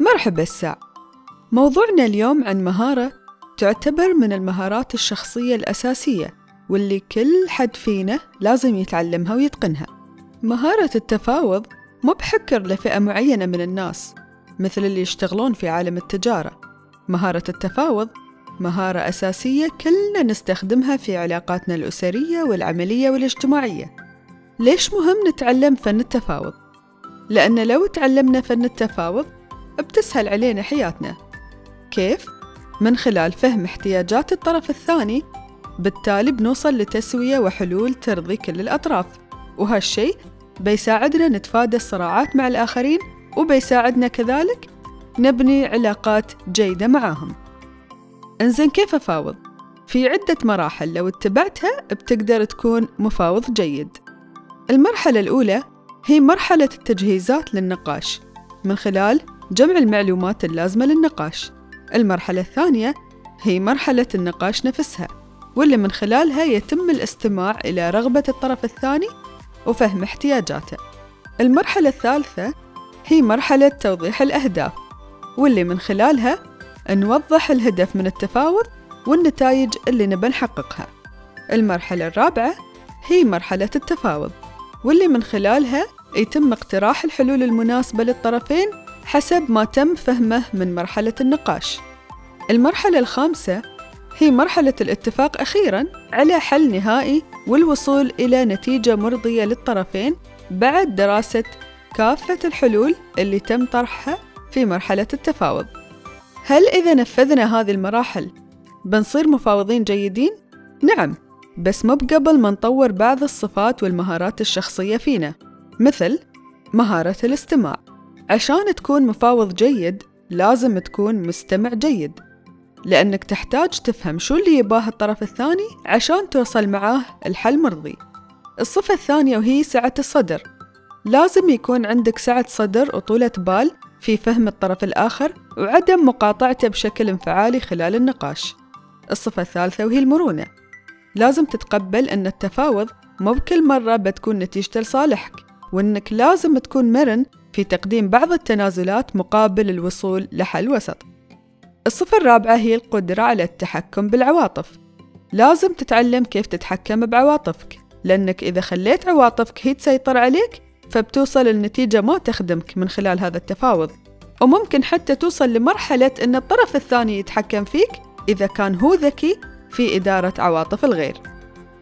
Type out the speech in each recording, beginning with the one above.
مرحبا الساع موضوعنا اليوم عن مهارة تعتبر من المهارات الشخصية الأساسية واللي كل حد فينا لازم يتعلمها ويتقنها. مهارة التفاوض مو بحكر لفئة معينة من الناس مثل اللي يشتغلون في عالم التجارة. مهارة التفاوض مهارة أساسية كلنا نستخدمها في علاقاتنا الأسرية والعملية والاجتماعية. ليش مهم نتعلم فن التفاوض؟ لأن لو تعلمنا فن التفاوض بتسهل علينا حياتنا. كيف؟ من خلال فهم احتياجات الطرف الثاني بالتالي بنوصل لتسوية وحلول ترضي كل الأطراف. وهالشي بيساعدنا نتفادى الصراعات مع الآخرين وبيساعدنا كذلك نبني علاقات جيدة معاهم. إنزين كيف أفاوض؟ في عدة مراحل لو اتبعتها بتقدر تكون مفاوض جيد. المرحلة الأولى هي مرحلة التجهيزات للنقاش. من خلال جمع المعلومات اللازمة للنقاش. المرحلة الثانية هي مرحلة النقاش نفسها واللي من خلالها يتم الاستماع إلى رغبة الطرف الثاني وفهم احتياجاته. المرحلة الثالثة هي مرحلة توضيح الأهداف واللي من خلالها نوضح الهدف من التفاوض والنتائج اللي نبى نحققها. المرحلة الرابعة هي مرحلة التفاوض واللي من خلالها يتم اقتراح الحلول المناسبة للطرفين حسب ما تم فهمه من مرحلة النقاش. المرحلة الخامسة هي مرحلة الاتفاق أخيراً على حل نهائي والوصول إلى نتيجة مرضية للطرفين بعد دراسة كافة الحلول اللي تم طرحها في مرحلة التفاوض. هل إذا نفذنا هذه المراحل بنصير مفاوضين جيدين؟ نعم، بس مو قبل ما نطور بعض الصفات والمهارات الشخصية فينا، مثل مهارة الاستماع. عشان تكون مفاوض جيد لازم تكون مستمع جيد. لأنك تحتاج تفهم شو اللي يباه الطرف الثاني عشان توصل معاه الحل مرضي. الصفة الثانية وهي سعة الصدر. لازم يكون عندك سعة صدر وطولة بال في فهم الطرف الآخر وعدم مقاطعته بشكل انفعالي خلال النقاش. الصفة الثالثة وهي المرونة. لازم تتقبل أن التفاوض مو بكل مرة بتكون نتيجته لصالحك وأنك لازم تكون مرن في تقديم بعض التنازلات مقابل الوصول لحل وسط. الصفة الرابعة هي القدرة على التحكم بالعواطف. لازم تتعلم كيف تتحكم بعواطفك، لأنك إذا خليت عواطفك هي تسيطر عليك فبتوصل لنتيجة ما تخدمك من خلال هذا التفاوض. وممكن حتى توصل لمرحلة أن الطرف الثاني يتحكم فيك إذا كان هو ذكي في إدارة عواطف الغير.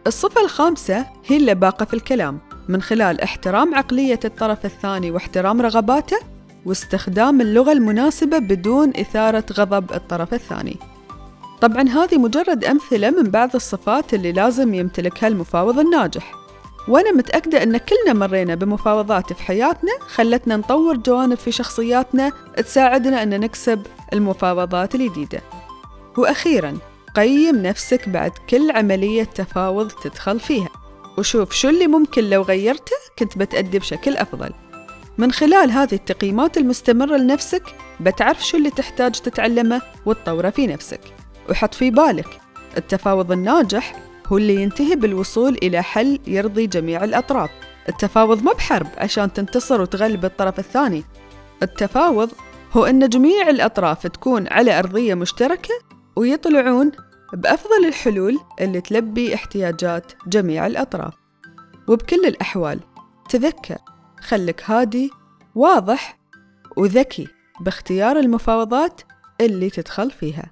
الصفة الخامسة هي اللباقة في الكلام. من خلال احترام عقلية الطرف الثاني واحترام رغباته واستخدام اللغة المناسبة بدون إثارة غضب الطرف الثاني. طبعا هذه مجرد أمثلة من بعض الصفات اللي لازم يمتلكها المفاوض الناجح. وأنا متأكدة أن كلنا مرينا بمفاوضات في حياتنا خلتنا نطور جوانب في شخصياتنا تساعدنا أن نكسب المفاوضات الجديدة. وأخيرا قيم نفسك بعد كل عملية تفاوض تدخل فيها. وشوف شو اللي ممكن لو غيرته كنت بتأدي بشكل أفضل. من خلال هذه التقييمات المستمرة لنفسك بتعرف شو اللي تحتاج تتعلمه وتطوره في نفسك. وحط في بالك التفاوض الناجح هو اللي ينتهي بالوصول إلى حل يرضي جميع الأطراف. التفاوض ما بحرب عشان تنتصر وتغلب الطرف الثاني. التفاوض هو أن جميع الأطراف تكون على أرضية مشتركة ويطلعون بأفضل الحلول اللي تلبي احتياجات جميع الأطراف. وبكل الأحوال تذكر خلك هادي واضح وذكي باختيار المفاوضات اللي تدخل فيها.